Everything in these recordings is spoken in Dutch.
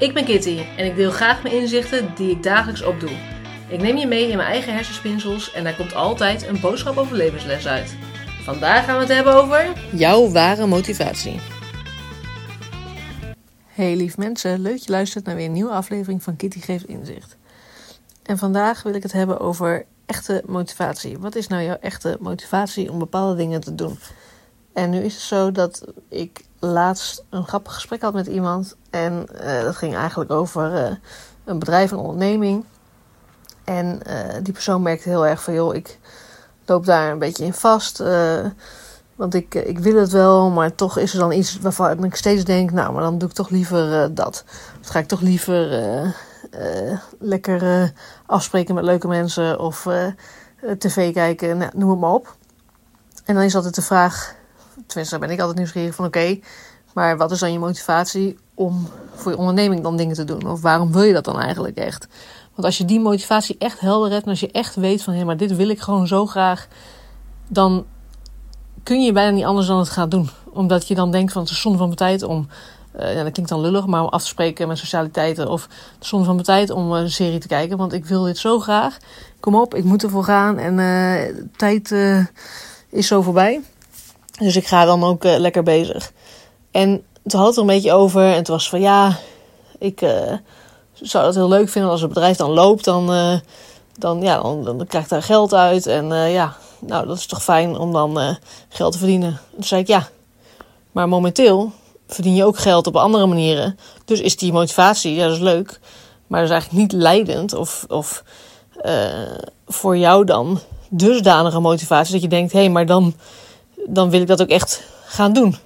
Ik ben Kitty en ik deel graag mijn inzichten die ik dagelijks opdoe. Ik neem je mee in mijn eigen hersenspinsels en daar komt altijd een boodschap over levensles uit. Vandaag gaan we het hebben over jouw ware motivatie. Hey lief mensen, leuk dat je luistert naar weer een nieuwe aflevering van Kitty Geeft Inzicht. En vandaag wil ik het hebben over echte motivatie. Wat is nou jouw echte motivatie om bepaalde dingen te doen? En nu is het zo dat ik laatst een grappig gesprek had met iemand. En uh, dat ging eigenlijk over uh, een bedrijf, een onderneming. En uh, die persoon merkte heel erg van, joh, ik loop daar een beetje in vast. want ik, ik wil het wel, maar toch is er dan iets waarvan ik steeds denk, nou, maar dan doe ik toch liever dat. Of ga ik toch liever lekker afspreken met leuke mensen of tv kijken, nou, noem het maar op. En dan is altijd de vraag, tenminste daar ben ik altijd nieuwsgierig van, oké, maar wat is dan je motivatie om voor je onderneming dan dingen te doen? Of waarom wil je dat dan eigenlijk echt? Want als je die motivatie echt helder hebt en als je echt weet van hé, maar dit wil ik gewoon zo graag, dan kun je bijna niet anders dan het gaan doen. Omdat je dan denkt van het is zonde van mijn tijd om, uh, ja, dat klinkt dan lullig, maar om af te spreken met socialiteiten. Of het is zonde van mijn tijd om een serie te kijken, want ik wil dit zo graag. Kom op, ik moet ervoor gaan en uh, tijd uh, is zo voorbij. Dus ik ga dan ook lekker bezig. En toen had het er een beetje over. En het was van ja, ik uh, zou het heel leuk vinden als het bedrijf dan loopt. Dan, uh, dan, ja, dan, dan krijg ik daar geld uit. En ja, nou dat is toch fijn om dan geld te verdienen. Toen zei ik ja, maar momenteel verdien je ook geld op andere manieren. Dus is die motivatie, ja dat is leuk. Maar dat is eigenlijk niet leidend of, of voor jou dan dusdanige motivatie. Dat je denkt, hé, hey, maar dan, dan wil ik dat ook echt gaan doen.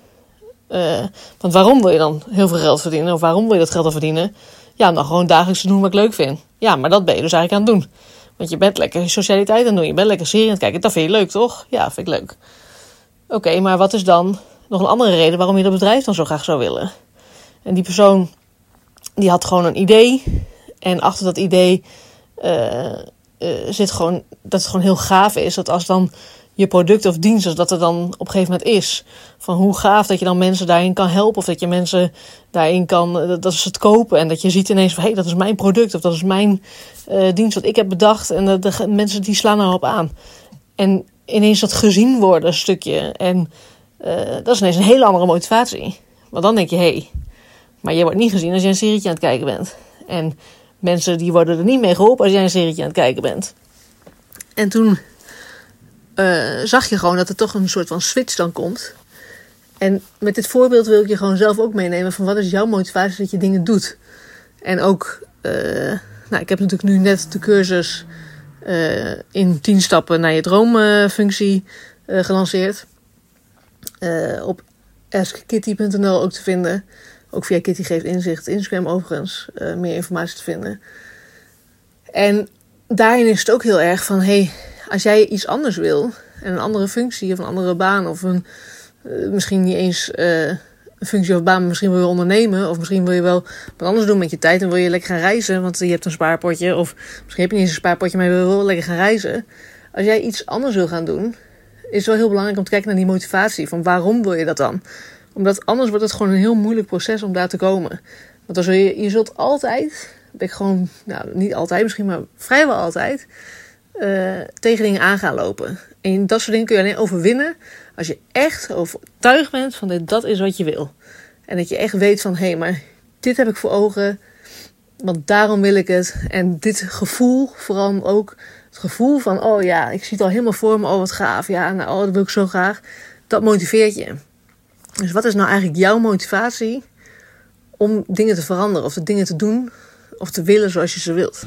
Uh, want waarom wil je dan heel veel geld verdienen? Of waarom wil je dat geld dan verdienen? Ja, dan gewoon dagelijks doen wat ik leuk vind. Ja, maar dat ben je dus eigenlijk aan het doen. Want je bent lekker socialiteit aan het doen. Je bent lekker serie aan het kijken. Dat vind je leuk, toch? Ja, vind ik leuk. Oké, maar wat is dan nog een andere reden waarom je dat bedrijf dan zo graag zou willen? En die persoon, die had gewoon een idee. En achter dat idee uh, uh, zit gewoon dat het gewoon heel gaaf is. Dat als dan je product of dienst, als dat er dan op een gegeven moment is. Van hoe gaaf dat je dan mensen daarin kan helpen. Of dat je mensen daarin kan, eh, dat ze het kopen. En dat je ziet ineens van, hé, hey, dat is mijn product. Of dat is mijn uh, dienst wat ik heb bedacht. En de, de mensen die slaan erop aan. En ineens dat gezien worden, stukje. En dat is ineens een hele andere motivatie. Want dan denk je, hé, hey, maar je wordt niet gezien als jij een serietje aan het kijken bent. En mensen die worden er niet mee geholpen als jij een serietje aan het kijken bent. En toen uh, zag je gewoon dat er toch een soort van switch dan komt. En met dit voorbeeld wil ik je gewoon zelf ook meenemen van wat is jouw motivatie dat je dingen doet. En ook, uh, nou, ik heb natuurlijk nu net de cursus uh, in 10 stappen naar je droomfunctie gelanceerd. op askkitty.nl ook te vinden. Ook via Kitty Geeft Inzicht, Instagram overigens, meer informatie te vinden. En daarin is het ook heel erg van, hey, als jij iets anders wil, en een andere functie of een andere baan, of een, uh, misschien niet eens uh, een functie of baan, maar misschien wil je ondernemen, of misschien wil je wel wat anders doen met je tijd en wil je lekker gaan reizen, want je hebt een spaarpotje, of misschien heb je niet eens een spaarpotje, maar je wil wel lekker gaan reizen. Als jij iets anders wil gaan doen, is het wel heel belangrijk om te kijken naar die motivatie. Van waarom wil je dat dan? Omdat anders wordt het gewoon een heel moeilijk proces om daar te komen. Want dan zul je, je zult altijd, ben ik gewoon, nou niet altijd misschien, maar vrijwel altijd, uh, tegen dingen aan gaan lopen. En dat soort dingen kun je alleen overwinnen als je echt overtuigd bent van dat dat is wat je wil. En dat je echt weet van hé, hey, maar dit heb ik voor ogen, want daarom wil ik het. En dit gevoel, vooral ook het gevoel van oh ja, ik zie het al helemaal voor me, oh wat gaaf, ja, nou oh, dat wil ik zo graag. Dat motiveert je. Dus wat is nou eigenlijk jouw motivatie om dingen te veranderen of de dingen te doen of te willen zoals je ze wilt?